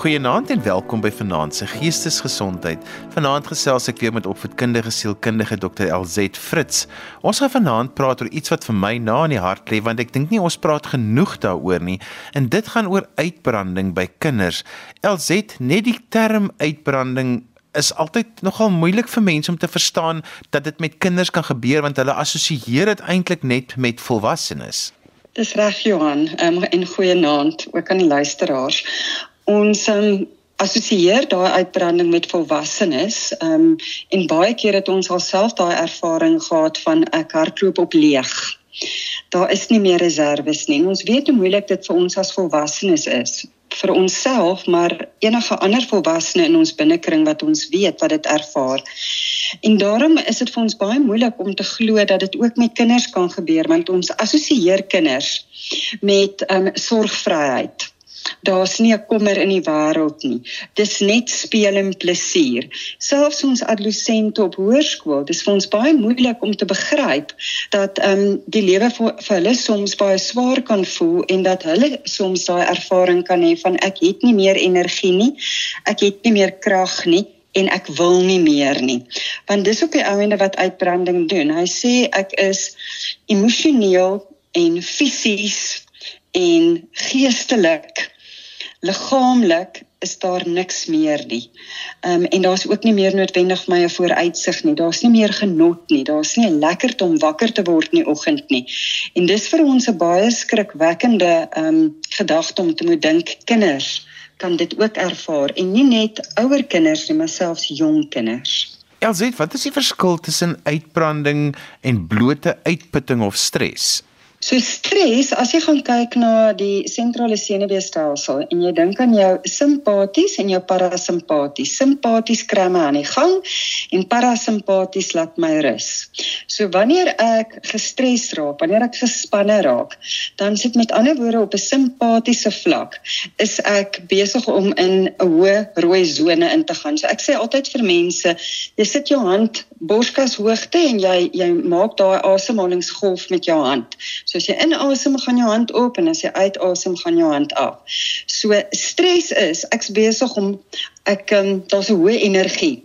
Goeienaand en welkom by Vanaand se Geestesgesondheid. Vanaand gesels ek weer met opvoedkundige sielkundige Dr. LZ Fritz. Ons gaan vanaand praat oor iets wat vir my na in die hart lê want ek dink nie ons praat genoeg daaroor nie en dit gaan oor uitbranding by kinders. LZ, net die term uitbranding is altyd nogal moeilik vir mense om te verstaan dat dit met kinders kan gebeur want hulle assosieer dit eintlik net met volwassenes. Dis reg Johan, um, en goeienaand ook aan die luisteraars ons um, assosieer daai uitbranding met volwassenes um, en baie keer het ons alself daai ervaring gehad van ek hardloop op leeg. Daar is nie meer reserves nie. Ons weet hoe moeilik dit vir ons as volwassenes is vir onsself maar enige ander volwassene in ons binnekring wat ons weet wat dit ervaar. En daarom is dit vir ons baie moeilik om te glo dat dit ook met kinders kan gebeur want ons assosieer kinders met um, sorgvryheid. Daar's nie 'n kommer in die wêreld nie. Dis net speel en plesier. Selfs ons adolessente op hoërskool, dis vir ons baie moeilik om te begryp dat ehm um, die lewe vir, vir hulle soms baie swaar kan voel en dat hulle soms daai ervaring kan hê van ek het nie meer energie nie. Ek het nie meer krag nie en ek wil nie meer nie. Want dis ook die ouende wat uitbranding doen. Hy sê ek is emosioneel en fisies en geestelik liggaamlik is daar niks meer nie. Ehm um, en daar's ook nie meer noodwendig my vooruitsig nie. Daar's nie meer genot nie. Daar's nie lekker om wakker te word in die oggend nie. En dis vir ons 'n baie skrikwekkende ehm um, gedagte om te moet dink kinders kan dit ook ervaar en nie net ouer kinders nie, maar selfs jong kinders. Elsie, wat is die verskil tussen uitbranding en blote uitputting of stres? So stres, as jy gaan kyk na die sentrale senuweestelsel en jy dink aan jou simpaties en jou parasimpaties. Simpaties kry my aan die gang en parasimpaties laat my rus. So wanneer ek gestres raak, wanneer ek gespanne raak, dan sit met ander woorde op 'n simpatiese vlak, is ek besig om in 'n hoë rooi sone in te gaan. So ek sê altyd vir mense, jy sit jou hand borskas hoogte en jy jy maak daai asemhalingsgolf met jou hand. So as jy inasem, gaan jou hand op en as jy uitasem, gaan jou hand af. So stres is ek's besig om ek um, daar's 'n hoë energie.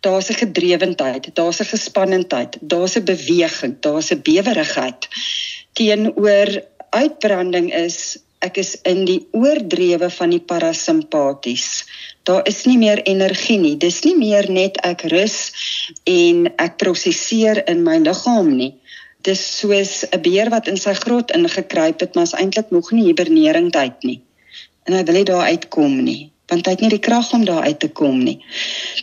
Daar's 'n gedrewendheid, daar's 'n gespannenheid, daar's 'n beweging, daar's 'n bewerigheid. Teenoor uitbranding is ek is in die oordrewe van die parasimpaties. Daar is nie meer energie nie. Dis nie meer net ek rus en ek prosesseer in my liggaam nie dis soos 'n beer wat in sy grot ingekruip het, maar is eintlik nog nie hibernering tyd nie. En hy wil nie daar uitkom nie, want hy het nie die krag om daar uit te kom nie.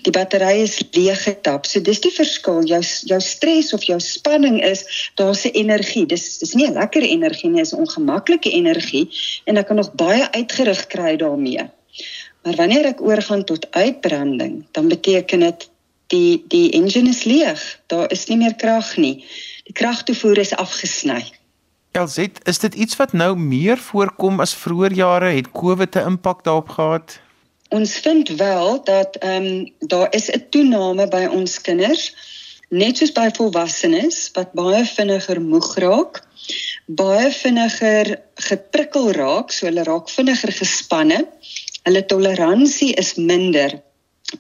Die battery is leeg getap. So dis die verskil. Jou jou stres of jou spanning is daar's 'n energie. Dis dis nie 'n lekker energie nie, dis 'n ongemaklike energie en ek kan nog baie uitgerig kry daarmee. Maar wanneer ek oorgaan tot uitbranding, dan beteken dit die die engine is leeg. Daar is nie meer krag nie die kragtoevoer is afgesny. LZ, is dit iets wat nou meer voorkom as vroeër jare het COVID 'n impak daarop gehad? Ons vind wel dat ehm um, daar is 'n toename by ons kinders net soos by volwassenes wat baie vinniger moeg raak, baie vinniger geprikkel raak, so hulle raak vinniger gespanne. Hulle toleransie is minder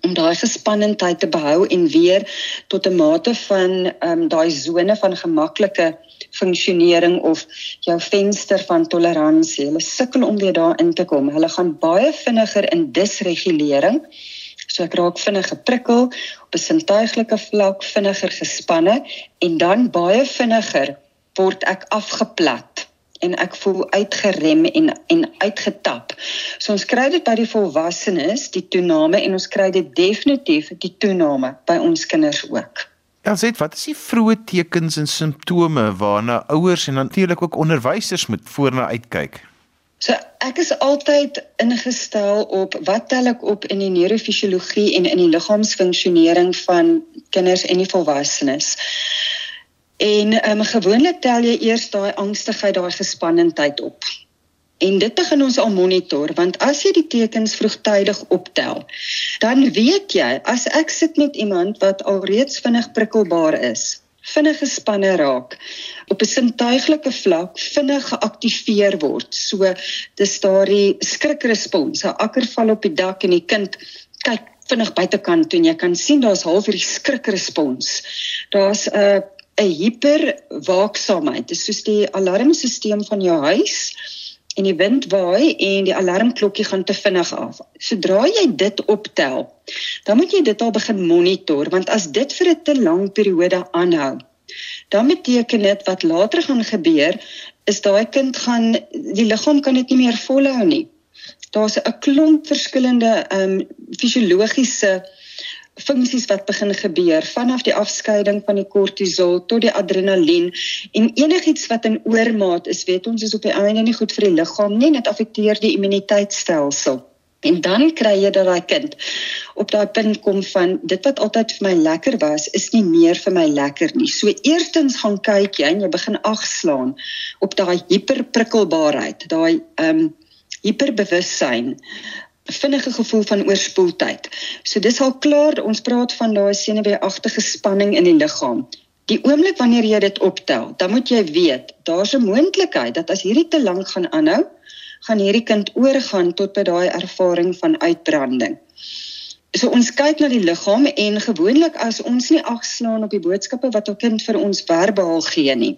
om daai gespannenheid te behou en weer tot 'n mate van ehm um, daai sone van gemaklike funksionering of jou venster van toleransie. Hulle sukkel om weer daarin te kom. Hulle gaan baie vinniger in disregulering. So ek raak vinnig geprikkel op 'n sintuiglike vlak, vinniger gespanne en dan baie vinniger word ek afgeplat en ek voel uitgerem en en uitgetap. So ons kry dit by die volwassenes, die toename en ons kry dit definitief die toename by ons kinders ook. Ja, sê wat is die vroeë tekens en simptome waarna ouers en natuurlik ook onderwysers moet voorna uitkyk? So ek is altyd ingestel op wat tel ek op in die neurofisiologie en in die liggaamsfunksionering van kinders en die volwassenes. En um, gewoonlik tel jy eers daai angstigheid, daai gespannenheid op. En dit begin ons al monitor want as jy die tekens vroegtydig optel, dan weet jy as ek sit met iemand wat alreeds vinnig prikkelbaar is, vinnig gespanne raak op 'n sintuiglike vlak vinnig geaktiveer word. So dis daardie skrikrespons, 'n akker val op die dak en die kind kyk vinnig buitekant toe en jy kan sien daar's half hierdie skrikrespons. Daar's 'n 'n hiperwaaksaamheid. Dit is soos die alarmstelsel van jou huis en die wind waai en die alarmklokkie gaan te vinnig af. Sodra jy dit optel, dan moet jy dit al begin monitor want as dit vir 'n te lang periode aanhou, dan beteken dit wat later gaan gebeur is daai kind gaan die liggaam kan dit nie meer volhou nie. Daar's 'n klomp verskillende ehm um, fisiologiese funksies wat begin gebeur vanaf die afskeiding van die kortisol tot die adrenalien en enigiets wat in oormaat is weet ons is op die einde nie goed vir die liggaam nie dit affekteer die immuniteitstelsel. En dan kry jy dat daai kind op daai punt kom van dit wat altyd vir my lekker was is nie meer vir my lekker nie. So eerstens gaan kyk jy en jy begin agslaan op daai hiperprikkelbaarheid daai ehm um, hiperbewussyn vinnige gevoel van oorspoeltyd. So dis al klaar, ons praat van daai senuweeagtige spanning in die liggaam. Die oomblik wanneer jy dit optel, dan moet jy weet, daar's 'n moontlikheid dat as hierdie te lank gaan aanhou, gaan hierdie kind oorgaan tot by daai ervaring van uitbranding. So ons kyk na die liggaam en gewoonlik as ons nie agslaan op die boodskappe wat 'n kind vir ons verbaal gee nie,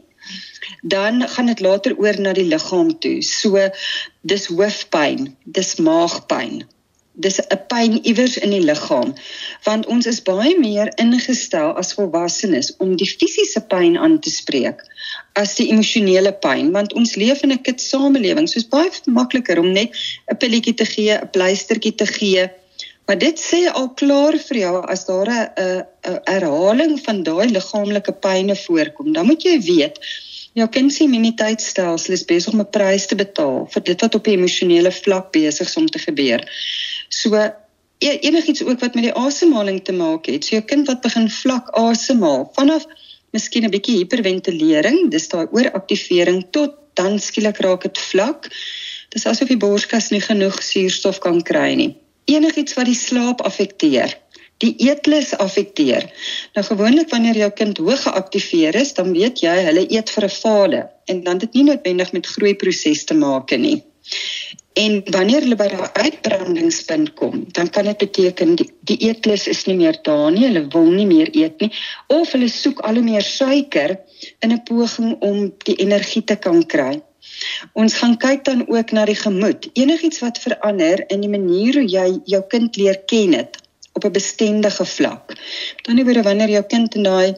dan gaan dit later oor na die liggaam toe. So dis hoofpyn, dis maagpyn. Dis 'n pyn iewers in die liggaam want ons is baie meer ingestel as volwassenes om die fisiese pyn aan te spreek as die emosionele pyn want ons leef in 'n kitsamelewing soos baie makliker om net 'n pilletjie te gee, 'n pleistertjie te gee. Maar dit sê al klaar vir jou as daar 'n 'n herhaling van daai liggaamlike pyne voorkom, dan moet jy weet Ja, se immuniteitstelsel is besig om 'n prys te betaal vir dit wat op 'n emosionele vlak besig is om te gebeur. So e, enigiets ook wat met die asemhaling te maak het. So jou kind wat begin vlak asemhaal vanaf miskien 'n bietjie hiperventilering, dis daai ooraktivering tot dan skielik raak dit vlak. Dis asof die borskas nie genoeg suurstof kan kry nie. Enigiets wat die slaap affekteer die eetlus affekteer. Nou gewoonlik wanneer jou kind hoog geaktiveer is, dan weet jy hulle eet vir 'n fade en dan dit nie noodwendig met groeiproses te maak nie. En wanneer hulle by daai uitbrandingspunt kom, dan kan dit beteken die, die eetlus is nie meer daar nie, hulle wil nie meer eet nie of hulle soek al hoe meer suiker in 'n poging om die energie te kan kry. Ons gaan kyk dan ook na die gemoed. Enigiets wat verander in die manier hoe jy jou kind leer ken het op 'n bestendige vlak. Dan nie weer wanneer jou kind in daai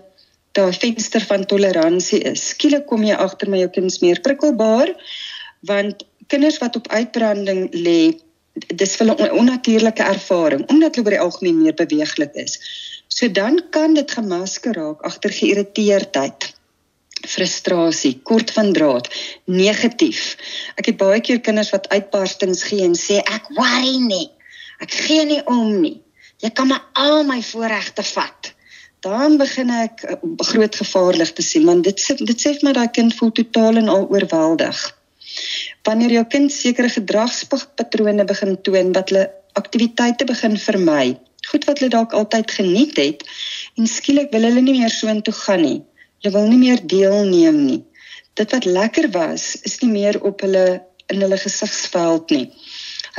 daai venster van toleransie is. Skielik kom jy agter my jou kind is meer prikkelbaar want kinders wat op uitbranding lê dis vir 'n onnatuurlike ervaring omdat hulle oor die algemeen meer beweeglik is. So dan kan dit gemasker raak agter geïrriteerdheid frustrasie, kort van draad, negatief. Ek het baie keer kinders wat uitbarstings gee en sê ek worry nie. Ek gee nie om nie. Jy kan maar al my voorregte vat. Dan begin ek eh, groot gevaarlig te sien want dit sê dit sê vir my daai kind voel totaal en al oorweldig. Wanneer jou kind sekere gedragspatrone begin toon wat hulle aktiwiteite begin vermy, goed wat hulle dalk altyd geniet het en skielik wil hulle nie meer so intoe gaan nie. Hulle wil nie meer deelneem nie. Dit wat lekker was, is nie meer op hulle in hulle gesigsveld nie.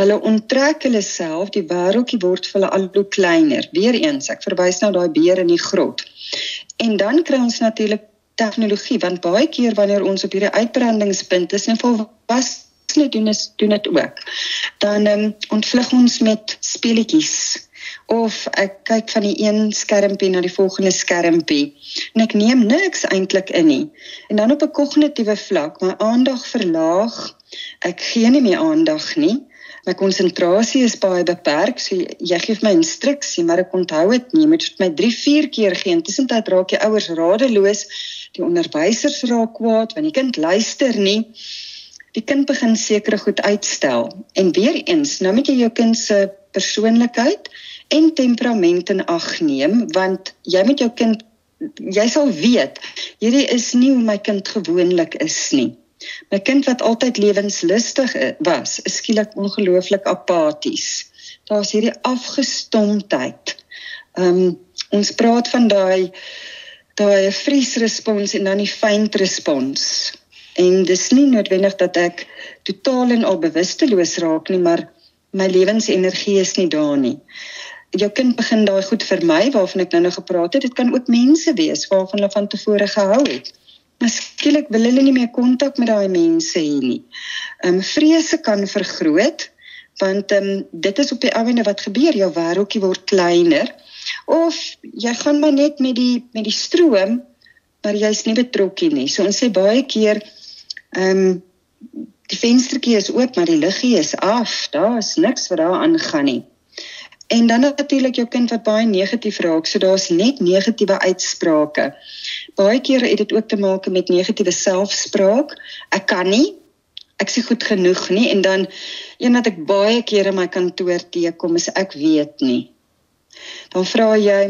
Hulle onttrek hulle self, die wêreldjie word vir hulle al hoe kleiner. Weereens, ek verwys nou daai beer in die grot. En dan kry ons natuurlik tegnologie want baie keer wanneer ons op hierdie uitbrandingspunt is en volwasse doen is doen dit ook. Dan um, ontvlug ons met speletjies of ek kyk van die een skermpie na die volgende skermpie en ek neem niks eintlik in nie. En dan op 'n kognitiewe vlak, my aandag verlaag. Ek gee nie meer aandag nie my konsentrasie is baie beperk. So jy gee my instruksie, maar ek onthou dit nie. Jy moet my 3, 4 keer gee. Intussen tyd raak die ouers radeloos. Die onderwysers raak kwaad want die kind luister nie. Die kind begin sekere goed uitstel. En weer eens, nou moet jy jou kind se persoonlikheid en temperament in ag neem want jy met jou kind jy sal weet hierdie is nie hoe my kind gewoonlik is nie. My kind wat altyd lewenslustig was, is skielik ongelooflik apaties. Daar's hierdie afgestomptheid. Ehm um, ons praat van daai daai vriesrespons en dan die faintrespons. En dis nie noodwendig dat ek totaal en al bewusteloos raak nie, maar my lewensenergie is nie daar nie. Jou kind begin daai goed vermy waarvan ek nou nou gepraat het. Dit kan ook mense wees waarvan hulle van tevore gehou het. Miskien wil hulle nie meer kontak met daai mense hê nie. Ehm um, vrese kan vergroot want ehm um, dit is op die oomblik wat gebeur. Jou wêreldjie word kleiner of jy gaan maar net met die met die stroom maar jy's nie betrokke nie. So ons sê baie keer ehm um, die venstertjie is oop maar die liggie is af. Daar is niks wat daar aangaan nie. En dan natuurlik jou kind wat baie negatief raak. So daar's net negatiewe uitsprake. Baie kere het dit ook te maak met negatiewe selfspraak. Ek kan nie. Ek sê goed genoeg nie en dan een wat ek baie kere my kantoor teekom is ek weet nie. Dan vra jy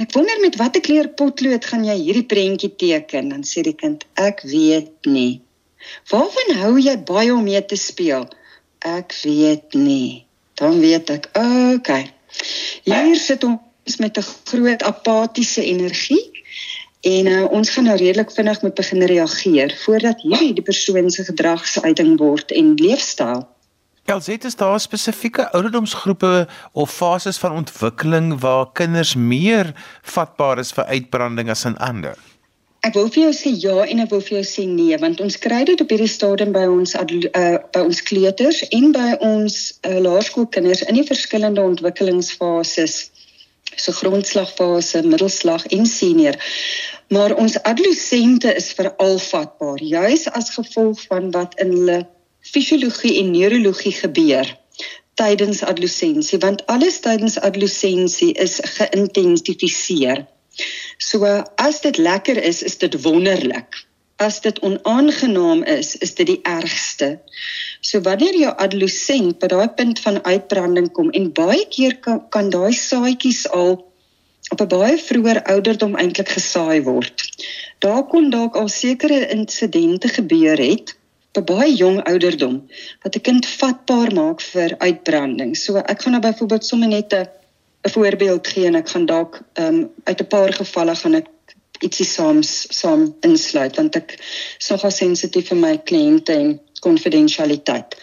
Ek wonder met watter kleur potlood gaan jy hierdie prentjie teken? Dan sê die kind, ek weet nie. Waarvan hou jy baie om mee te speel? Ek weet nie. Dan weet ek, okay. Hier sit ons met 'n groot apatiese energie en uh, ons gaan nou redelik vinnig moet begin reageer voordat hierdie die persoon se gedragsuiting word en leefstyl. Elsit is daar spesifieke ouderdomsgroepe of fases van ontwikkeling waar kinders meer vatbaar is vir uitbranding as ander? Ek wil vir jou sê ja en ek wil vir jou sê nee want ons kry dit op hierdie stadium by ons uh, by ons kleuters en by ons uh, laerskoolkinders in die verskillende ontwikkelingsfases so grondslagfase, middelslag en senior. Maar ons adolessente is veral vatbaar juis as gevolg van wat in hulle fisiologie en neurologie gebeur tydens adolessensie want alles tydens adolessensie is geïntensifiseer. So as dit lekker is, is dit wonderlik. As dit onaangenaam is, is dit die ergste. So wanneer jou adolescent by daai punt van uitbranding kom en baie keer kan, kan daai saadjies al op 'n baie vroeër ouderdom eintlik gesaai word. Daar kon dalk al sekere insidente gebeur het op 'n baie jong ouderdom wat 'n kind vatbaar maak vir uitbranding. So ek gaan nou byvoorbeeld sommer net 'n 'n voorbeeld gee en ek gaan dalk um, uit 'n paar gevalle gaan ek ietsie saam saam insluit want ek is nogal sensitief vir my kliënte en konfidensialiteit.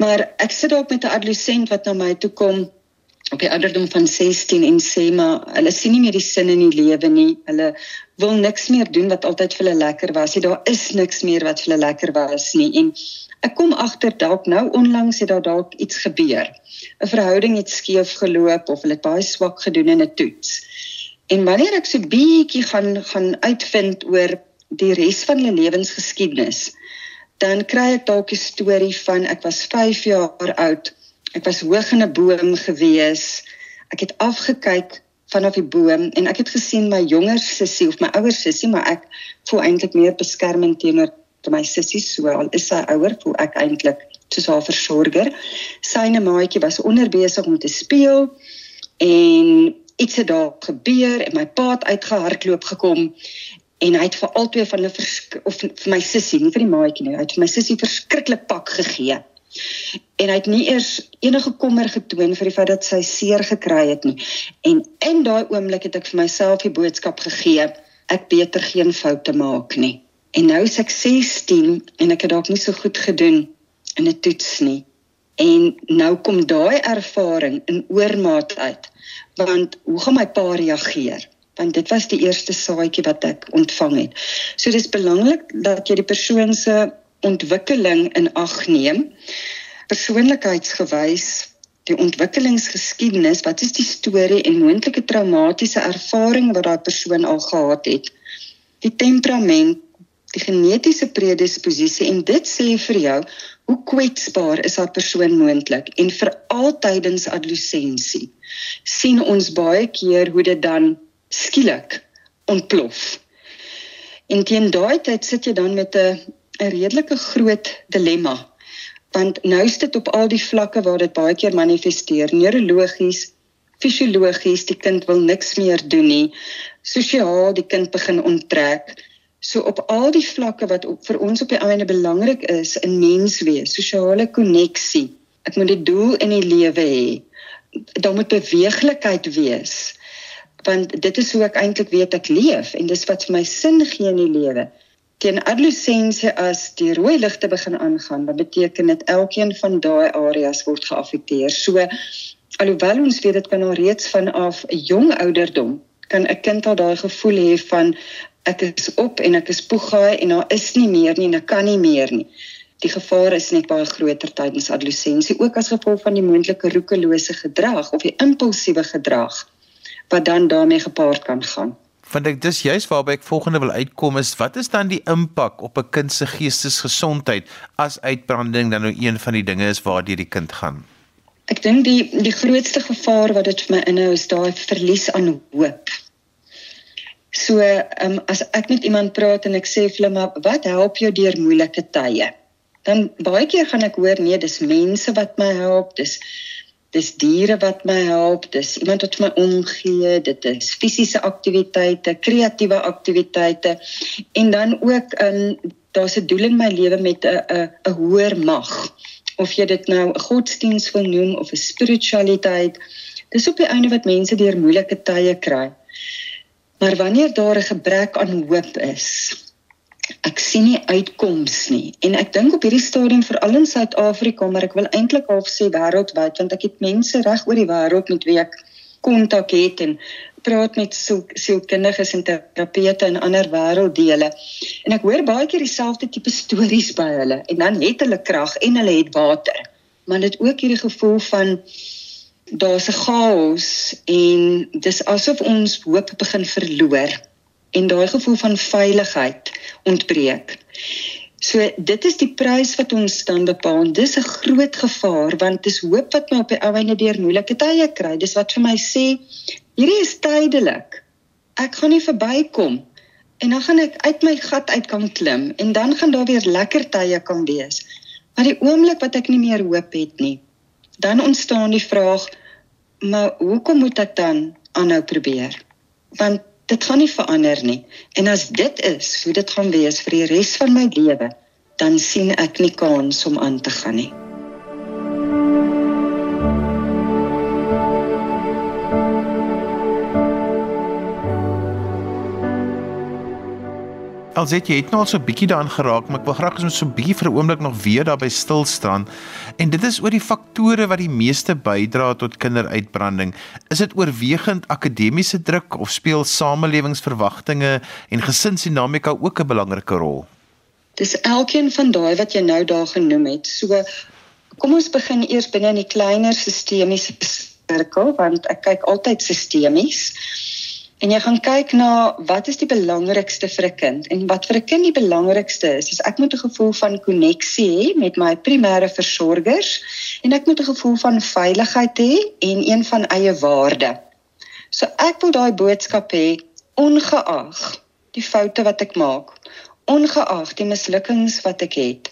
Maar ek sit ook met 'n adolescent wat na my toe kom op die ouderdom van 16 en sê maar hulle sien nie meer die sin in die lewe nie. Hulle wil niks meer doen wat altyd vir hulle lekker was. Jy daar is niks meer wat vir hulle lekker was nie en ek kom agter dalk nou onlangs het daar dalk iets gebeur. 'n Verhouding het skeef geloop of hulle het baie swak gedoen in 'n toets. En wanneer ek so bietjie gaan gaan uitvind oor die res van hulle lewensgeskiedenis, dan kry ek dalk 'n storie van ek was 5 jaar oud. Ek was hoog in 'n boom gewees. Ek het afgekyk vanaf die boom en ek het gesien my jonger sussie of my ouer sussie, maar ek voel eintlik meer beskermend teenoor my sussie so al is sy ouer voel ek eintlik soos haar versorger. Syne maatjie was onder besig om te speel en iets het daar gebeur en my pa het uitgehardloop gekom en hy het vir albei van hulle of vir my sussie, nie vir die maatjie nie, hy het vir my sussie verskriklik pak gegee. En hy het nie eers enige kommer getoon vir die feit dat sy seer gekry het nie. En in daai oomblik het ek vir myself die boodskap gegee, ek beter geen foute maak nie. En nou is ek 16 en ek het dalk nie so goed gedoen in 'n toets nie. En nou kom daai ervaring in oormaat uit. Want hoe gaan my pa reageer? Want dit was die eerste saadjie wat ek ontvang het. So dis belangrik dat jy die persoon se ontwikkeling in ag neem. Persoonlikheidsgewys die ontwikkelingsgeskiedenis, wat is die storie en moontlike traumatiese ervaring wat daai persoon al gehad het? Die temperament, die genetiese predisposisie en dit sê vir jou hoe kwetsbaar is daardie persoon moontlik en vir altydens adolessensie sien ons baie keer hoe dit dan skielik ontplof. En teen daai tyd sit jy dan met 'n 'n redelike groot dilemma want nou is dit op al die vlakke waar dit baie keer manifesteer neurologies fisiologies die kind wil niks meer doen nie sosiaal die kind begin onttrek So op al die vlakke wat op, vir ons op die einde belangrik is in menswees, sosiale koneksie. Ek moet 'n doel in die lewe hê. Daar moet beweeglikheid wees. want dit is hoe ek eintlik weet ek leef en dis wat vir my sin gee in die lewe. Teen adolessensie as die rooi ligte begin aangaan, dan beteken dit elkeen van daai areas word geaffekteer. So alhoewel ons weet dit kan al reeds vanaf 'n jong ouderdom kan 'n kind al daai gevoel hê van ek is op en ek is poegaai en daar is nie meer nie en ek kan nie meer nie. Die gevaar is net baie groter tydens adolessensie ook as gevolg van die moontlike roekelose gedrag of die impulsiewe gedrag wat dan daarmee gepaard kan gaan. Want ek dis juist waarby ek volgende wil uitkom is wat is dan die impak op 'n kind se geestesgesondheid as uitbranding dan nou een van die dinge is waardeur die kind gaan? Ek dink die die grootste gevaar wat dit vir my inhou is daai verlies aan hoop. So, um, as ek met iemand praat en ek sê vir hulle maar wat help jou deur moeilike tye? Dan baie keer gaan ek hoor nee, dis mense wat my help, dis dis diere wat my help, dis iemand wat my omgee, dit is fisiese aktiwiteite, kreatiewe aktiwiteite en dan ook um daar's 'n doel in my lewe met 'n 'n 'n hoër mag. Of jy dit nou 'n godsdiens wil noem of 'n spiritualiteit, dis op die einde wat mense deur moeilike tye kry. Maar wanneer daar 'n gebrek aan hoop is, ek sien nie uitkoms nie. En ek dink op hierdie stadium veral in Suid-Afrika maar ek wil eintlik half sê wêreldwyd want ek het mense reg oor die wêreld met wie ek kontak het en praat met sielkundiges en terapeute in ander wêrelddele. En ek hoor baie keer dieselfde tipe stories by hulle en dan het hulle krag en hulle het water. Maar dit ook hierdie gevoel van daar's 'n chaos en dis asof ons hoop begin verloor en daai gevoel van veiligheid ontbreek. So dit is die prys wat ons dan bepaal. Dis 'n groot gevaar want dis hoop wat my op die ou einde deur moeilike tye kry. Dis wat vir my sê hierdie is tydelik. Ek gaan nie verbykom en dan gaan ek uit my gat uit kan klim en dan gaan daar weer lekker tye kan wees. Maar die oomblik wat ek nie meer hoop het nie, dan ontstaan die vraag, maar hoekom moet ek dan aanhou probeer? Want dit gaan nie verander nie. En as dit is hoe dit gaan wees vir die res van my lewe, dan sien ek nie kans om aan te gaan nie. Alsit jy het nou al so 'n bietjie daaraan geraak, maar ek wil graag eens so 'n bietjie vir 'n oomblik nog weer daarby stil staan. En dit is oor die faktore wat die meeste bydra tot kinderuitbranding. Is dit oorwegend akademiese druk of speel samelewingsverwagtinge en gesinsdinamika ook 'n belangrike rol? Dis elkeen van daai wat jy nou daar genoem het. So kom ons begin eers binne in die kleiner sistemiese sirkel want ek kyk altyd sistemies. En jy gaan kyk na wat is die belangrikste vir 'n kind en wat vir 'n kind die belangrikste is, is ek moet 'n gevoel van koneksie hê met my primêre versorgers en ek moet 'n gevoel van veiligheid hê en een van eie waarde. So ek wil daai boodskap hê ongeag die foute wat ek maak, ongeag die mislukkings wat ek het,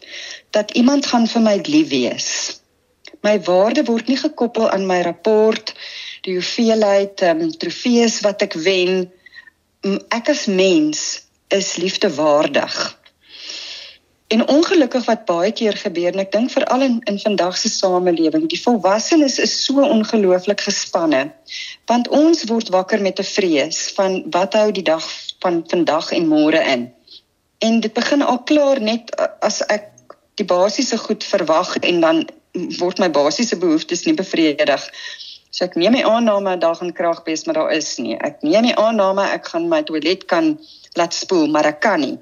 dat iemand gaan vir my lief wees. My waarde word nie gekoppel aan my rapport die hoeveelheid um, trofees wat ek wen. Ek as mens is liefdewaardig. En ongelukkig wat baie keer gebeur en ek dink veral in in vandag se samelewing, die volwassenes is so ongelooflik gespanne. Want ons word wakker met 'n vrees van wat hou die dag van vandag en môre in. En dit begin al klaar net as ek die basiese goed verwag en dan word my basiese behoeftes nie bevredig So ek neem nie aanname daar gaan krag wees, maar daar is nie. Ek neem nie aanname ek gaan my toilet kan laat spoel, maar ek kan nie.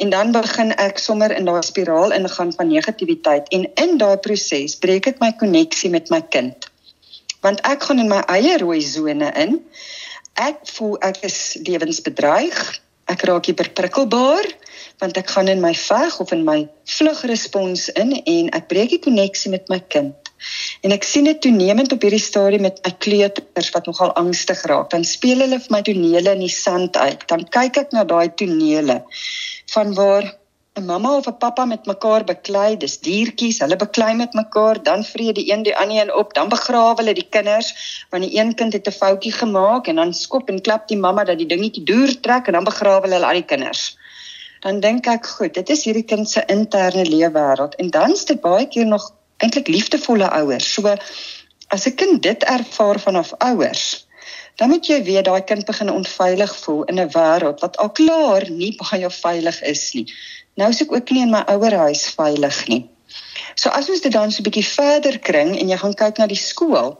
En dan begin ek sommer in daai spiraal ingaan van negativiteit en in daai proses breek ek my koneksie met my kind. Want ek gaan in my eie rooi sone in. Ek voel ek is lewensbedreig. Ek raak hiperprikkelbaar want ek gaan in my veg of in my vlugrespons in en ek breek die koneksie met my kind. En ek sien dit toenemend op hierdie stadium met my kleuters wat nogal angstig raak. Dan speel hulle vir my tonele in die sand uit. Dan kyk ek na daai tonele van waar 'n mamma of 'n pappa met mekaar beklei, dis diertjies, hulle beklei met mekaar, dan vrede die een die ander een op, dan begrawe hulle die kinders want die een kind het 'n foutjie gemaak en dan skop en klap die mamma dat die dingetjie deur trek en dan begrawe hulle al die kinders. Dan dink ek, goed, dit is hierdie kind se interne leefwêreld en dan is dit baie keer nog eintlik liefdevolle ouers. So as 'n kind dit ervaar vanaf ouers, dan moet jy weet daai kind begin onveilig voel in 'n wêreld wat al klaar nie baie veilig is nie. Nou is ek ook nie in my ouerhuis veilig nie. So as ons dit dan so 'n bietjie verder kring en jy gaan kyk na die skool.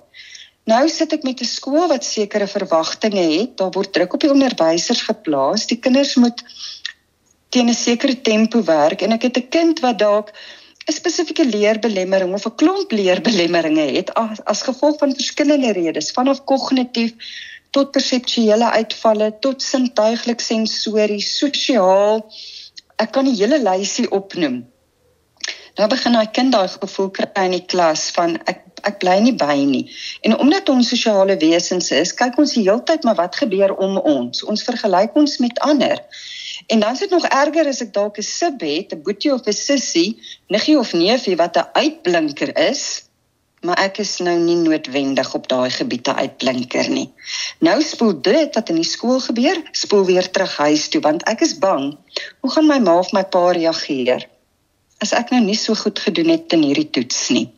Nou sit ek met 'n skool wat sekere verwagtinge het. Daar word druk op die onderwysers geplaas. Die kinders moet teen 'n sekere tempo werk en ek het 'n kind wat dalk 'n spesifieke leerbelemmering of 'n klomp leerbelemmeringe het as, as gevolg van verskillende redes, vanaf kognitief tot perseptuele uitvalle tot sintuiglik sensories, sosiaal. Ek kan 'n hele lysie opnoem. Nou begin daai kind daai gevoel kry in die klas van ek ek bly nie by nie. En omdat ons sosiale wesens is, kyk ons die hele tyd maar wat gebeur om ons. Ons vergelyk ons met ander. En dan is dit nog erger as ek dalk 'n sib het, 'n boetie of 'n sussie, niggie of neefie wat 'n uitblinker is, maar ek is nou nie noodwendig op daai gebiede uitblinker nie. Nou spoel dit wat in die skool gebeur, spoel weer terug huis toe want ek is bang. Hoe gaan my ma of my pa reageer? As ek nou nie so goed gedoen het in hierdie toets nie.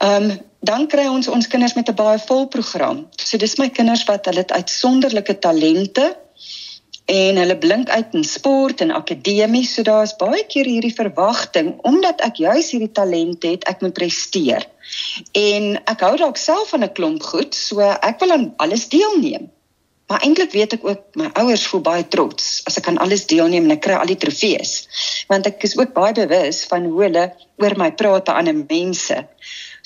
Ehm um, dan kry ons ons kinders met 'n baie vol program. So dis my kinders wat hulle het uitsonderlike talente en hulle blink uit in sport en akademie. So daar's baie keer hierdie verwagting omdat ek juis hierdie talente het, ek moet presteer. En ek hou dalk self van 'n klomp goed, so ek wil aan alles deelneem. Maar eintlik weet ek ook my ouers voel baie trots as ek aan alles deelneem en ek kry al die trofees. Want ek is ook baie bewus van hoe hulle oor my praat aan ander mense.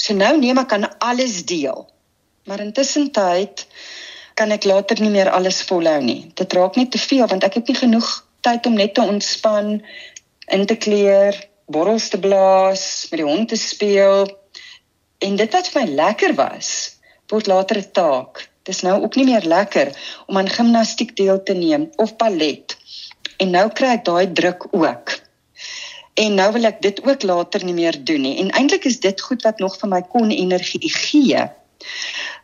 So nou neem ek aan alles deel. Maar intussen tyd kan ek later nie meer alles volhou nie. Dit raak net te veel want ek het nie genoeg tyd om net te ontspan, in te kleer, borrels te blaas, met die hond te speel. En dit wat vir my lekker was, word later 'n taak. Dis nou ook nie meer lekker om aan gimnastiek deel te neem of ballet. En nou kry ek daai druk ook. En nou wil ek dit ook later nie meer doen nie. En eintlik is dit goed wat nog vir my kon energie gee.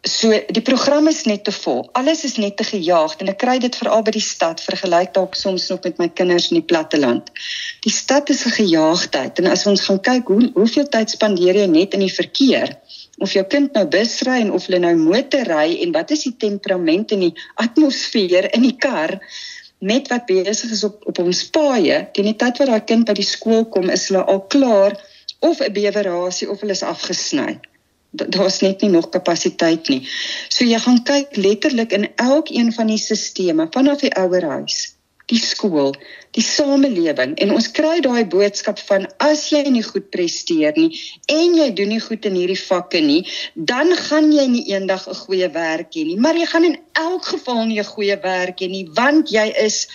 So die program is net te vol. Alles is net te gejaagd en ek kry dit veral by die stad vergelyk dalk soms nog met my kinders in die platteland. Die stad is 'n gejaagdheid en as ons gaan kyk hoe hoeveel tyd spandeer jy net in die verkeer? Of jou kind nou bus ry en of hulle nou motor ry en wat is die temperament en die atmosfeer in die kar? Met wat besig is op op ons paaie, teen die tyd wat daai kind by die skool kom, is hulle al klaar of 'n bewerasie of hulle is afgesny. Daar's net nie nog kapasiteit nie. So jy gaan kyk letterlik in elkeen van die sisteme vanaf die ouerhuis die skool, die samelewing en ons kry daai boodskap van as jy nie goed presteer nie en jy doen nie goed in hierdie vakke nie, dan gaan jy nie eendag 'n goeie werk hê nie, maar jy gaan in elk geval nie 'n goeie werk hê nie want jy is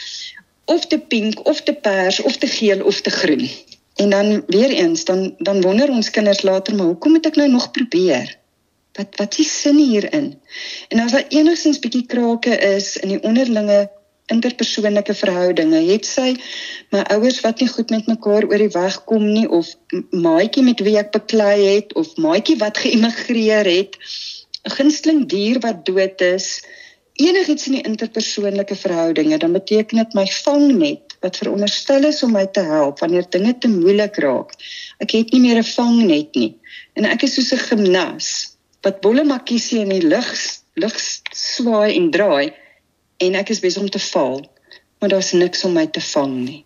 of te pink of te pers of te geel of te groen. En dan weer eens dan dan wonder ons kinders later maar hoekom moet ek nou nog probeer? Wat wat is sin hierin? En as daar enigstens bietjie krake is in die onderlinge interpersoonlike verhoudinge. Het sy my ouers wat nie goed met mekaar oor die weg kom nie of maatjie met wie ek beklei het of maatjie wat geëmigreer het, 'n gunsteling dier wat dood is, enigiets in die interpersoonlike verhoudinge, dan beteken dit my vangnet wat veronderstel is om my te help wanneer dinge te moeilik raak. Ek het nie meer 'n vangnet nie. En ek is soos 'n gimnas wat bolle makiesie in die lug lug swaai en draai en ek is besig om te val, maar daar's niks om my te vang nie.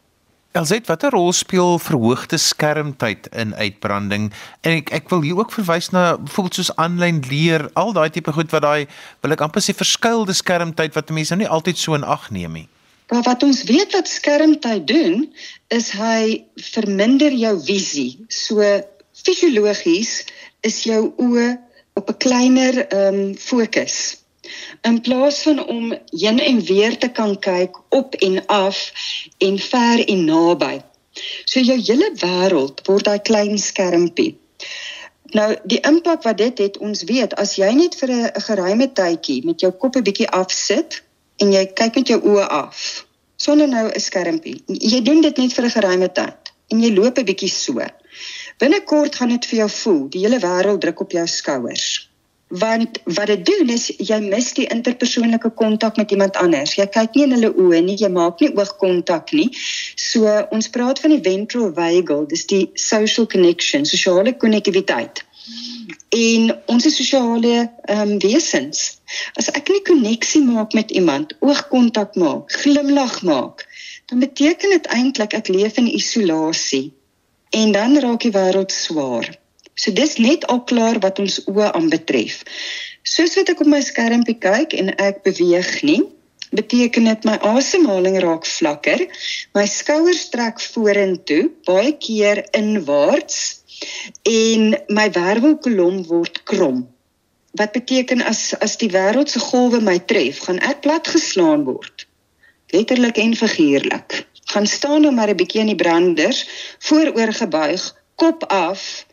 Elzet, watter rol speel verhoogde skermtyd in uitbranding? En ek ek wil hier ook verwys na byvoorbeeld soos aanlyn leer, al daai tipe goed wat daai wil ek amper sê verskuilde skermtyd wat mense nou nie altyd so in ag neem nie. Maar wat ons weet wat skermtyd doen, is hy verminder jou visie. So fisiologies is jou oë op 'n kleiner ehm um, fokus in plaas van om heen en weer te kan kyk op en af en ver en naby. So jou hele wêreld word daai klein skermpie. Nou die impak wat dit het, ons weet as jy net vir 'n geruime tydjie met jou kop 'n bietjie afsit en jy kyk met jou oë af sonder nou 'n skermpie. Jy doen dit net vir 'n geruime tyd en jy loop 'n bietjie so. Binnekort gaan dit vir jou voel, die hele wêreld druk op jou skouers want wat dit doen is jy mis die interpersoonlike kontak met iemand anders. Jy kyk nie in hulle oë nie, jy maak nie oogkontak nie. So ons praat van die ventral vagal, dis die social connection, sosiale konnektiwiteit. En ons is sosiale ehm um, wesens. As ek nie koneksie maak met iemand, oogkontak maak, glimlag maak, dan beteken dit eintlik ek leef in isolasie. En dan raak die wêreld swaar. So dis net al klaar wat ons oë aanbetref. Soos wat ek op my skermpie kyk en ek beweeg nie, beteken dit my asemhaling raak vlakker, my skouers trek vorentoe, baie keer inwaarts en my wervelkolom word krom. Wat beteken as as die wêreld se golwe my tref, gaan ek platgeslaan word. Letterlik en figuurlik. Gaan staan nou maar 'n bietjie in die branders, vooroor gebuig, kop af,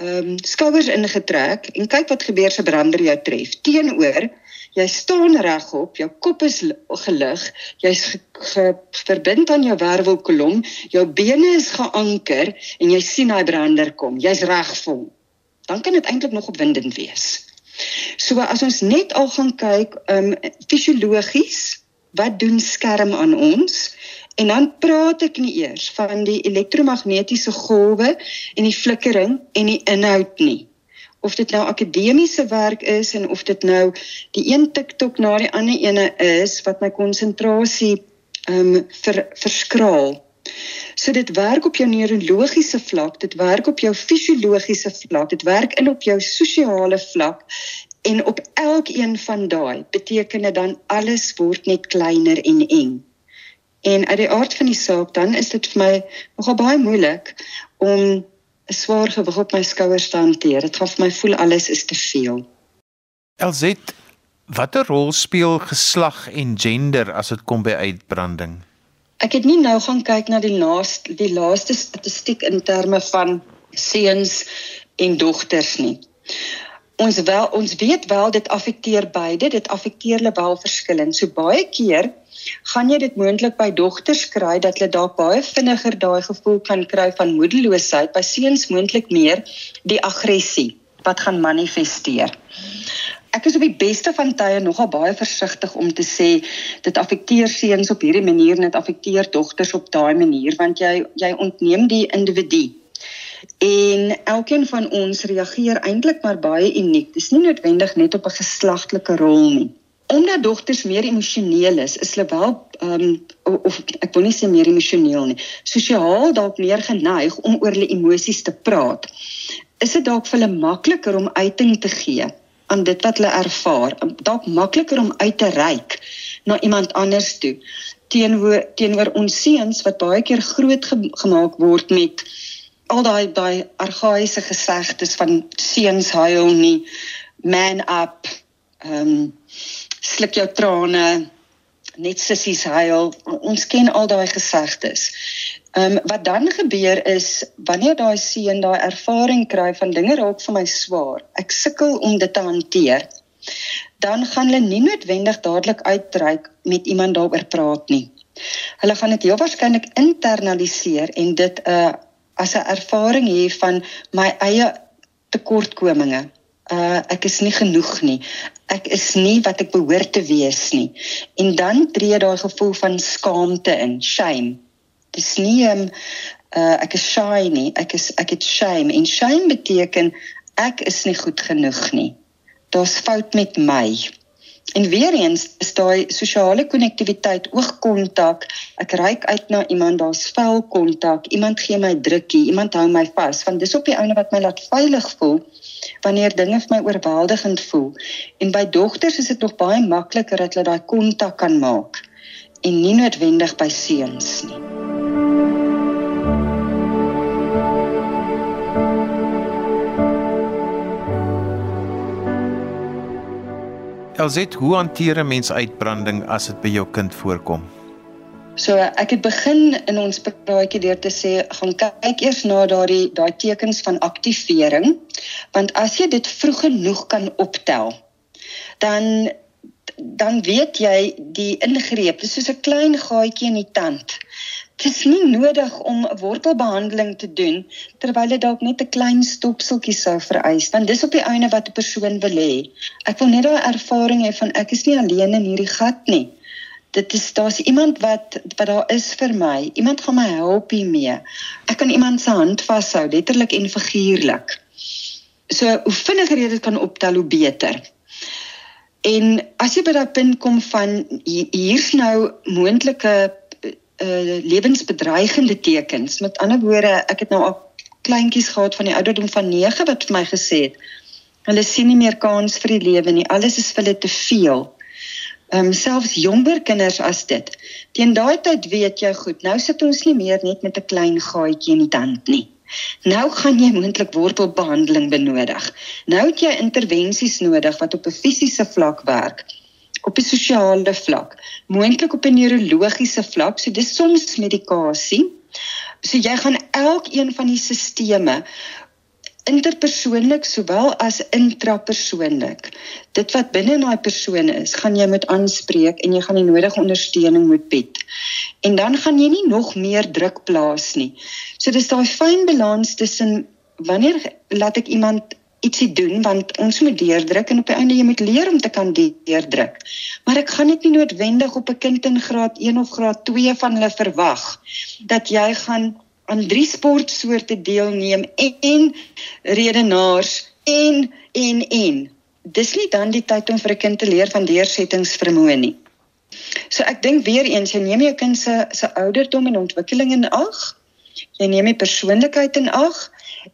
ehm um, skouers ingetrek en kyk wat gebeur se brander jou tref. Teenoor Jy staan regop, jou kop is gelig, jy's ge, ge, verbind aan jou wervelkolom, jou bene is geanker en jy sien daai brander kom. Jy's reg vol. Dan kan dit eintlik nog opwindend wees. So as ons net al gaan kyk, ehm um, fisiologies, wat doen skerm aan ons? En dan praat ek nie eers van die elektromagnetiese golwe en die flikkering en die inhoud nie of dit nou akademiese werk is en of dit nou die een TikTok na die ander ene is wat my konsentrasie ehm um, ver, verskraal. So dit werk op jou neurologiese vlak, dit werk op jou fisiologiese vlak, dit werk in op jou sosiale vlak en op elkeen van daai beteken dit dan alles word net kleiner en eng. En uit die aard van die saak dan is dit vir my nogal baie moeilik om 'n swaar gewig op my skouers te hanteer. Dit gaan vir my voel alles is te veel. Elzet, watter rol speel geslag en gender as dit kom by uitbranding? Ek het nie nou gaan kyk na die laaste die laaste statistiek in terme van seuns en dogters nie. Ons wel ons weet wel dit affekteer beide, dit affekteer hulle wel verskillend. So baie keer gaan jy dit moontlik by dogters kry dat hulle dalk baie vinniger daai gevoel kan kry van moedeloosheid, by seuns moontlik meer die aggressie wat gaan manifesteer. Ek is op die beste van tye nogal baie versigtig om te sê dit affekteer seuns op hierdie manier en dit affekteer dogters op daai manier want jy jy ontneem die individu. En elkeen van ons reageer eintlik maar baie uniek. Dis nie noodwendig net op 'n geslagtelike rol nie omdat dogters meer emosioneel is, is hulle wel ehm um, of ek wil nie sê meer emosioneel nie, sosiaal dalk meer geneig om oor hulle emosies te praat. Is dit dalk vir hulle makliker om uiting te gee aan dit wat hulle ervaar, dalk makliker om uit te reik na iemand anders toe teenoor teenoor ons seuns wat baie keer groot ge gemaak word met al daai daai argaïese gesegdes van seuns huil nie. Man up ehm um, sluk jou trane net sissies huil. Ons ken al daai gesegdes ehm um, wat dan gebeur is wanneer daai seun daai ervaring kry van dinge raak vir my swaar ek sukkel om dit te hanteer dan gaan hulle nie noodwendig dadelik uitreik met iemand daaroor praat nie. Hulle gaan dit heel waarskynlik internaliseer en dit 'n uh, as 'n ervaring hê van my eie tekortkominge uh ek is nie genoeg nie. Ek is nie wat ek behoort te wees nie. En dan tree daai gevoel van skaamte in, shame. Dis nie um, uh ek is shy nie, ek is ek het shame en shame beteken ek is nie goed genoeg nie. Daar's fout met my. En weer eens is daai sosiale konnektiwiteit, oogkontak, ek reik uit na iemand, daar's velkontak, iemand gee my drukkie, iemand hou my vas, want dis op die einde wat my laat veilig voel wanneer dinge vir my oorweldigend voel. En by dogters is dit nog baie makliker dat hulle daai kontak kan maak en nie noodwendig by seuns nie. Elsit, hoe hanteer 'n mens uitbranding as dit by jou kind voorkom? So ek het begin in ons praatjie deur te sê gaan kyk eers na daardie daai tekens van aktivering want as jy dit vroeg genoeg kan optel dan dan weet jy die ingreep dis soos 'n klein gaatjie in die tand Dit is nie nodig om wortelbehandeling te doen terwyl dit dalk net 'n klein stopseltjie sou vereis want dis op die einde wat 'n persoon wil hê. Ek wil net daai ervaring hê van ek is nie alleen in hierdie gat nie. Dit is daar's iemand wat wat daar is vir my. Iemand gaan my help hiermee. Ek kan iemand se hand vashou letterlik en figuurlik. So hoe vinniger jy dit kan optel hoe beter. En as jy by daai punt kom van hier's nou moontlike uh, lewensbedreigende tekens. Met ander woorde, ek het nou al kleintjies gehad van die ouderdom van 9 wat vir my gesê het hulle sien nie meer kans vir die lewe nie. Alles is vir hulle te veel. Ehm um, selfs jonger kinders as dit. Teen daai tyd weet jy goed, nou sit ons nie meer net met 'n klein gaatjie in die tand nie. Nou gaan jy moontlik wortelbehandeling benodig. Nou het jy intervensies nodig wat op 'n fisiese vlak werk op 'n sosiale vlak, moontlik op 'n neurologiese vlak, so dis soms medikasie. So jy gaan elkeen van die sisteme interpersoonlik sowel as intrapersoonlik. Dit wat binne in daai persoon is, gaan jy moet aanspreek en jy gaan die nodige ondersteuning moet bied. En dan gaan jy nie nog meer druk plaas nie. So dis daai fyn balans tussen wanneer laat ek iemand ietsie doen want ons moet deurdruk en op die einde jy moet leer om te kan deurdruk. Maar ek gaan dit nie noodwendig op 'n kind in graad 1 of graad 2 van hulle verwag dat jy gaan aan drie sportsoorte deelneem en, en redenaars en en en dis nie dan die tyd om vir 'n kind te leer van deursettingsvermoë nie. So ek dink weer eens jy neem jou kind se se ouderdom en ontwikkeling in ag. Jy neem die persoonlikheid in ag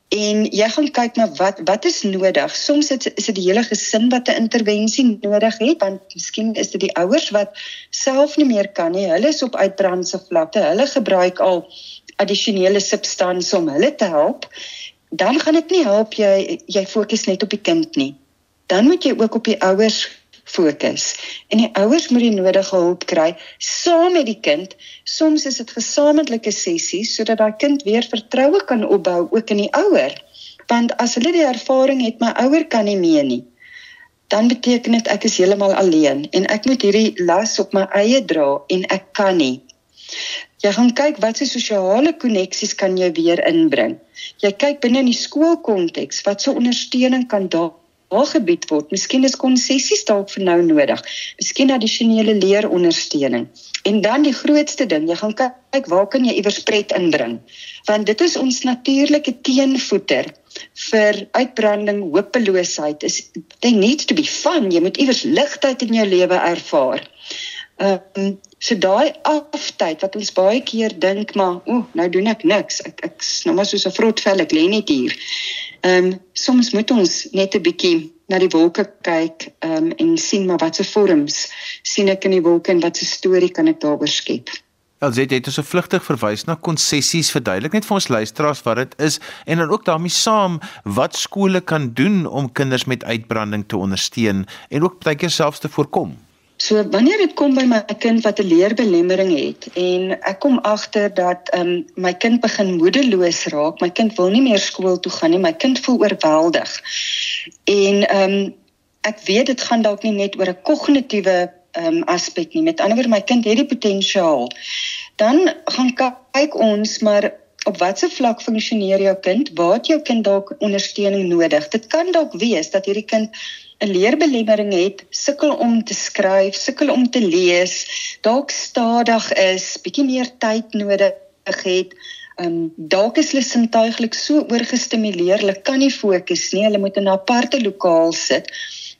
en jy gaan kyk na wat wat is nodig. Soms is, is dit die hele gesin wat 'n intervensie nodig het want miskien is dit die ouers wat self nie meer kan nie. Hulle is op uitbrandse vlakte. Hulle gebruik al addisionele substansies om hulle te help. Dan gaan dit nie help jy jy fokus net op die kind nie. Dan moet jy ook op die ouers fokus. En die ouers moet die nodige hulp kry saam met die kind. Soms is dit gesamentlike sessies sodat daai kind weer vertroue kan opbou ook in die ouer. Want as hulle die ervaring het my ouer kan nie meer nie, dan beteken dit ek is heeltemal alleen en ek moet hierdie las op my eie dra en ek kan nie. Jy gaan kyk wat se sosiale koneksies kan jy weer inbring. Jy kyk binne in die skoolkonteks, wat se ondersteuning kan daar aangebied word. Miskien is konsessies dalk vir nou nodig. Miskien addisionele leerondersteuning. En dan die grootste ding, jy gaan kyk waar kan jy iewers pret inbring? Want dit is ons natuurlike teenvoeter vir uitbranding, hopeloosheid. Is they need to be fun. Jy moet iewers ligtheid in jou lewe ervaar. Ehm um, so daai aftyd wat ons baie keer dink maar, o, nou doen ek niks. Ek ek's nou maar soos 'n vrotvel, ek lê net hier. Ehm um, soms moet ons net 'n bietjie na die wolke kyk ehm um, en sien maar watse vorms sien ek in die wolke en watse storie kan ek daaroor skep. Elzet het ons 'n vlugtig verwys na konsessies verduidelik net vir ons luisteraars wat dit is en dan ook daarmee saam wat skole kan doen om kinders met uitbranding te ondersteun en ook baie keer selfs te voorkom. So wanneer dit kom by my kind wat 'n leerbelemmering het en ek kom agter dat um, my kind begin moedeloos raak, my kind wil nie meer skool toe gaan nie, my kind voel oorweldig. En ehm um, ek weet dit gaan dalk nie net oor 'n kognitiewe um, aspek nie. Met ander woorde my kind het die potensiaal. Dan gaan kyk ons maar op watter vlak funksioneer jou kind? Waar het jou kind dalk ondersteuning nodig? Dit kan dalk wees dat hierdie kind 'n leerbelemmering het, sukkel om te skryf, sukkel om te lees, dalk stadig is, bietjie meer tyd nodig het. Ehm um, dalk is hulle sintuiglik so oorgestimuleer, hulle kan nie fokus nie, hulle moet in 'n aparte lokaal sit.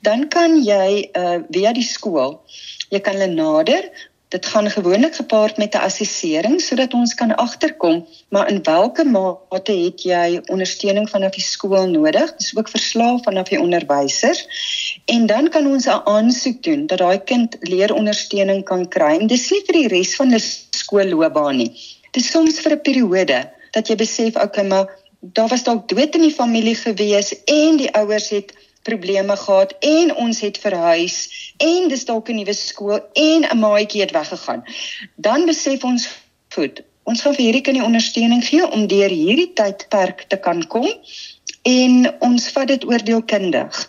Dan kan jy uh via die skool, jy kan hulle nader Dit gaan gewoonlik gepaard met 'n assessering sodat ons kan agterkom maar in watter mate het jy ondersteuning vanaf die skool nodig? Dis ook verslaaf vanaf die onderwysers. En dan kan ons 'n aansoek doen dat daai kind leerondersteuning kan kry. En dis nie vir die res van die skoolloopbaan nie. Dis soms vir 'n periode dat jy besef, okay, maar daar was dalk dood in die familie gewees en die ouers het probleme gehad en ons het verhuis en dis dalk 'n nuwe skool en 'n maatjie het weggegaan. Dan besef ons goed, ons gaan vir hierdie kind die ondersteuning gee om deur hierdie tydperk te kan kom en ons vat dit oordeelkundig.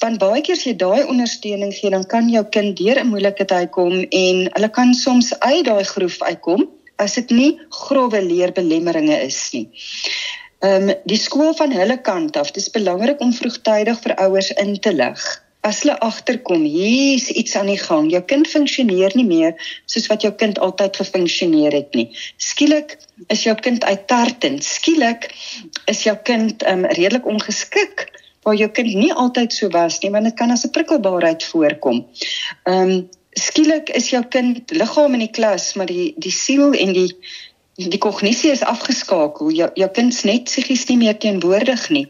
Want baie keer as jy daai ondersteuning gee, dan kan jou kind deur 'n moeilike tyd kom en hulle kan soms uit daai groef uitkom as dit nie grouwe leerbelemmeringe is nie. Ehm um, die skool van hulle kant af, dis belangrik om vroegtydig vir ouers in te lig. As hulle agterkom, hier's iets aan die gang. Jou kind funksioneer nie meer soos wat jou kind altyd gefunksioneer het nie. Skielik is jou kind uittartend. Skielik is jou kind ehm um, redelik ongeskik waar jou kind nie altyd so was nie, want dit kan as 'n prikkelbaarheid voorkom. Ehm um, skielik is jou kind liggaam in die klas, maar die die siel en die die kognisie is afgeskakel. Jou jou kind's net psigies nie meer teenwoordig nie.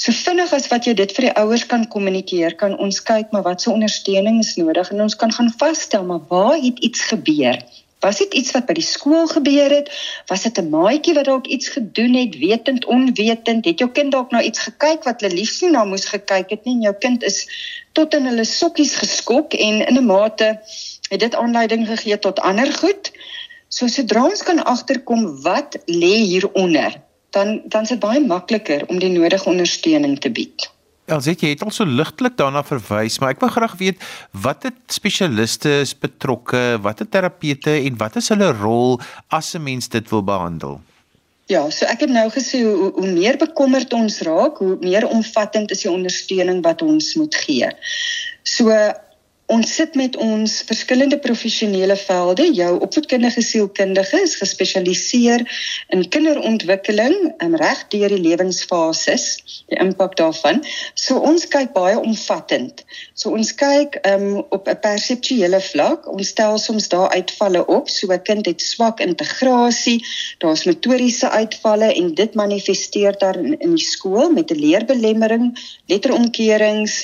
So vinnig as wat jy dit vir die ouers kan kommunikeer, kan ons kyk maar wat se ondersteuning is nodig en ons kan gaan vasstel maar waar het iets gebeur? Was dit iets wat by die skool gebeur het? Was dit 'n maatjie wat dalk iets gedoen het, wetend onwetend? Het jou kind dalk na iets gekyk wat hulle liefs nie na moes gekyk het nie en jou kind is tot in hulle sokkies geskok en in 'n mate het dit aanleiding gegee tot ander goed? So sodra ons kan agterkom wat lê hieronder, dan dan is dit baie makliker om die nodige ondersteuning te bied. Elsit, jy het al so ligtelik daarna verwys, maar ek wou graag weet wat het spesialiste is betrokke, wat het terapeute en wat is hulle rol as 'n mens dit wil behandel? Ja, so ek het nou gesê hoe, hoe meer bekommerd ons raak, hoe meer omvattend is die ondersteuning wat ons moet gee. So Ons sit met ons verskillende professionele velde. Jou opvoedkundige sielkundige is gespesialiseer in kinderontwikkeling en reg deur die lewensfases, die impak daarvan. So ons kyk baie omvattend. So ons kyk um, op 'n perseptuele vlak. Ons stel soms daar uitvalle op. So 'n kind het swak integrasie, daar's motoriese uitvalle en dit manifesteer daar in, in die skool met 'n leerbelemmering, letteromkeerings,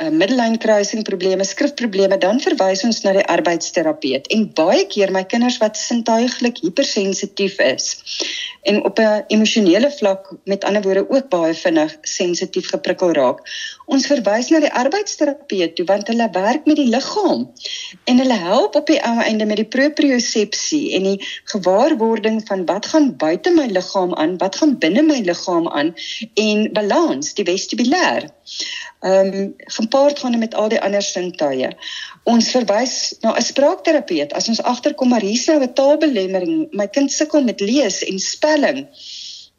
uh, middellynkruising probleme, skrif probleme dan verwys ons na die arbeidsterapeut. En baie keer my kinders wat sintuiglik hypersensitief is en op 'n emosionele vlak met ander woorde ook baie vinnig sensitief geprikkel raak ons verwys na die arbeidsterapeut toe want hulle werk met die liggaam en hulle help op die einde met die propriosepsie en die gewaarwording van wat gaan buite my liggaam aan wat gaan binne my liggaam aan en balans die vestibulêr ehm um, gepaard gaan met al die ander sintuie. Ons verwys na 'n spraakterapeut as ons agterkom maar hier's nou 'n taalbelemmering. My kind sukkel met lees en spelling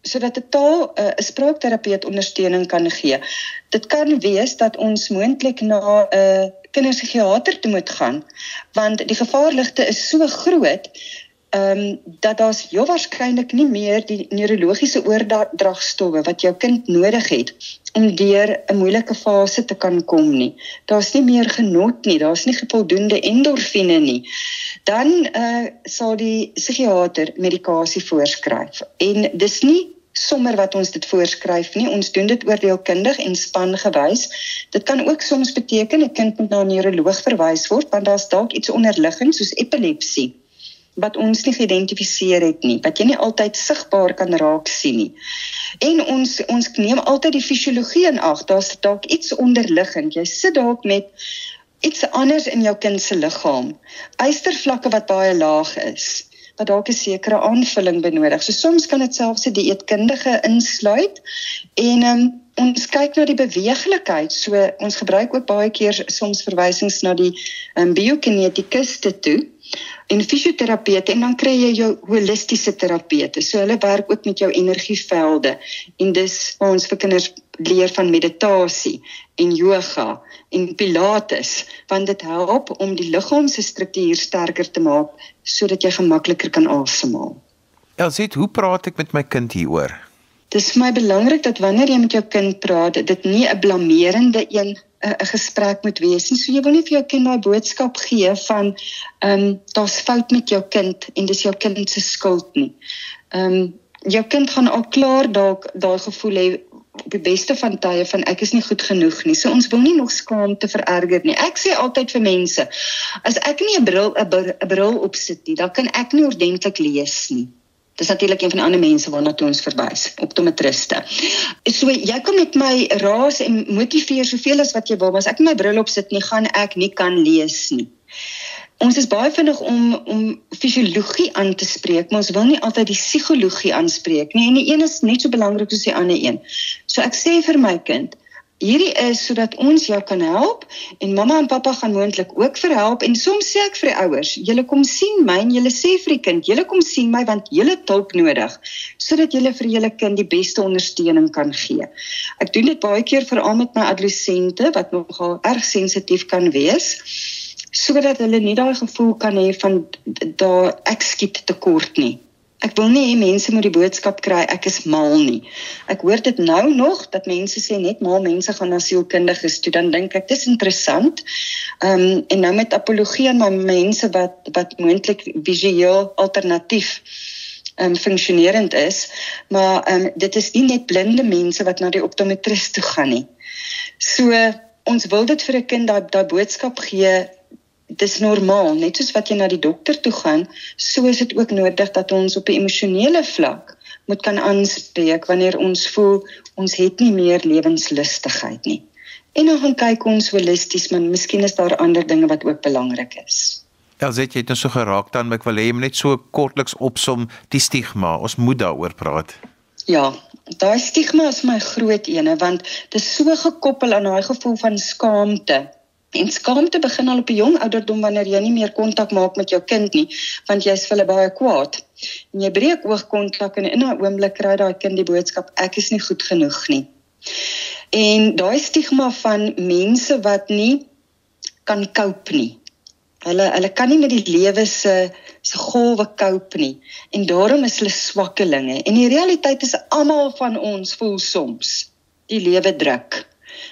sodat 'n taal eh, 'n uh, spraakterapeut ondersteuning kan gee. Dit kan wees dat ons moontlik na 'n uh, kinderpsigiater toe moet gaan want die gevaarligte is so groot ehm um, dat daar's heel waarskynlik nie meer die neurologiese oordragstowwe wat jou kind nodig het om deur 'n moeilike fase te kan kom nie. Daar's nie meer genot nie, daar's nie voldoende endorfine nie. Dan eh uh, sal die psigiater medikasie voorskryf. En dis nie sommer wat ons dit voorskryf nie. Ons doen dit oordeelkundig en spangewys. Dit kan ook soms beteken 'n kind moet na 'n neuroloog verwys word want daar's dalk iets onderliggend soos epilepsie wat ons nie geïdentifiseer het nie, wat jy nie altyd sigbaar kan raak sien nie. En ons ons neem altyd die fisiologie in ag. Daar's dalk iets onderliggend. Jy sit dalk met iets anders in jou kind se liggaam. Eistervlakke wat baie laag is wat dalk 'n sekere aanvulling benodig. So soms kan dit selfs 'n dieetkundige insluit en um, ons kyk na die beweeglikheid. So ons gebruik ook baie keer soms verwysings na die um, biokinetikuste toe en fisioterapeute en dan kry jy jou holistiese terapeute. So hulle werk ook met jou energievelde en dis waar ons vir kinders leer van meditasie en yoga en pilates want dit help om die liggaam se struktuur sterker te maak sodat jy gemakliker kan asemhaal. Elsit, hoe praat ek met my kind hieroor? Dis vir my belangrik dat wanneer jy met jou kind praat, dit nie 'n blamerende een 'n gesprek moet wees nie. So jy wil nie vir jou kind daai boodskap gee van ehm um, daar's fout met jou kind en dis jou kind se skuld nie. Ehm um, jou kind gaan al klaar dalk daai gevoel hê op die beste van tye van ek is nie goed genoeg nie. So ons wil nie nog skaamte vererger nie. Ek sê altyd vir mense, as ek nie 'n bril 'n bril opsit nie, dan kan ek nie ordentlik lees nie. Dis natuurlik een van die ander mense waarna toe ons verwys, optometriste. So jy kan met my raas en motiveer soveel as wat jy wil, maar as ek my bril op sit nie, gaan ek nie kan lees nie. Ons is baie vinnig om om fisiologie aan te spreek, maar ons wil nie altyd die psigologie aanspreek nie. En die een is net so belangrik soos die ander een. So ek sê vir my kind, Hierdie is sodat ons jou kan help en mamma en pappa gaan moontlik ook verhelp en soms sê ek vir die ouers, julle kom sien my en julle sê vir die kind, julle kom sien my want julle hulp nodig sodat julle vir julle kind die beste ondersteuning kan gee. Ek doen dit baie keer veral met my adolessente wat nogal erg sensitief kan wees sodat hulle nie daai gevoel kan hê van daar ek skiet tekort nie Ek wil nie hê mense moet die boodskap kry ek is mal nie. Ek hoor dit nou nog dat mense sê net mal mense gaan na sielkundiges toe dan dink ek dis interessant. Ehm um, en nou met apologie aan my mense wat wat moontlik visueel alternatief ehm um, funksionerend is, maar ehm um, dit is nie net blinde mense wat na die optometris toe gaan nie. So ons wil dit vir 'n kind daai daai boodskap gee dis normaal net soos wat jy na die dokter toe gaan so is dit ook nodig dat ons op 'n emosionele vlak moet kan aanspreek wanneer ons voel ons het nie meer lewenslustigheid nie. En dan gaan kyk ons holisties maar miskien is daar ander dinge wat ook belangrik is. Elsie jy het nou so geraak dan ek wil hê jy moet net so kortliks opsom die stigma. Ons moet daaroor praat. Ja daai stigma is my groot ene want dit is so gekoppel aan daai gevoel van skaamte En skaamte begin al op 'n jong ouderdom wanneer jy nie meer kontak maak met jou kind nie, want jy's vir hulle baie kwaad. En jy breek oogkontak en in 'n oomblik kry daai kind die boodskap ek is nie goed genoeg nie. En daai stigma van mense wat nie kan cope nie. Hulle hulle kan nie met die lewe se se golwe cope nie en daarom is hulle swakkelinge. En die realiteit is almal van ons voel soms die lewe druk.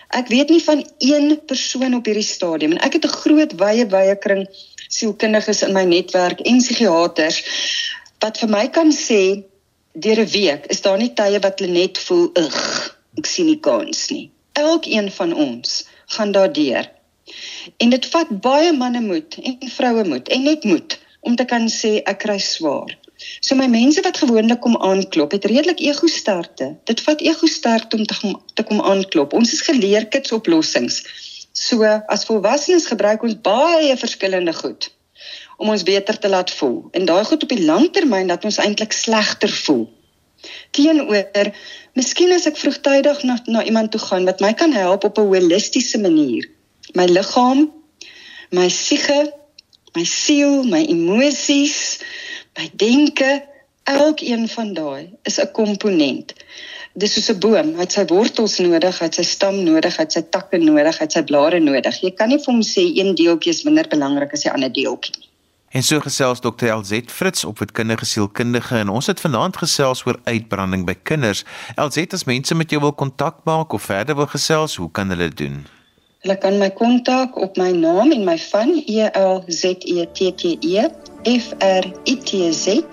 Ek weet nie van een persoon op hierdie stadium en ek het 'n groot wye wye kring sielkundiges in my netwerk en psigiaters wat vir my kan sê deur 'n week is daar nie tye wat hulle net voel ug ek sien nie kans nie. Elkeen van ons gaan daardeur. En dit vat baie manne moed en vroue moed en net moed om te kan sê ek kry swaar. So my mense wat gewoonlik kom aanklop, het redelik ego sterkte. Dit vat ego sterkte om te te kom aanklop. Ons is geleer kits oplossings. So as volwassenes gebruik ons baie verskillende goed om ons beter te laat voel. En daai goed op die lang termyn dat ons eintlik slegter voel. Teenoor, miskien as ek vroegtydig na na iemand toe gaan wat my kan help op 'n holistiese manier. My liggaam, my siege, my siel, my emosies, by denke elkeen van daai is 'n komponent. Dis soos 'n boom, hy het sy wortels nodig, hy het sy stam nodig, hy het sy takke nodig, hy het sy blare nodig. Jy kan nie vir hom sê een deeltjie is minder belangrik as die ander deeltjie nie. En so gesels Dr. LZ Fritz op wetkundige sielkundige en ons het vanaand gesels oor uitbranding by kinders. LZ as mense met jou wil kontak maak of verder wil gesels, hoe kan hulle doen? Hulle kan my kontak op my naam en my van E L Z E T T E f r i t z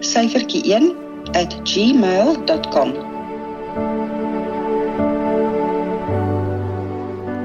syfertjie 1 @gmail.com.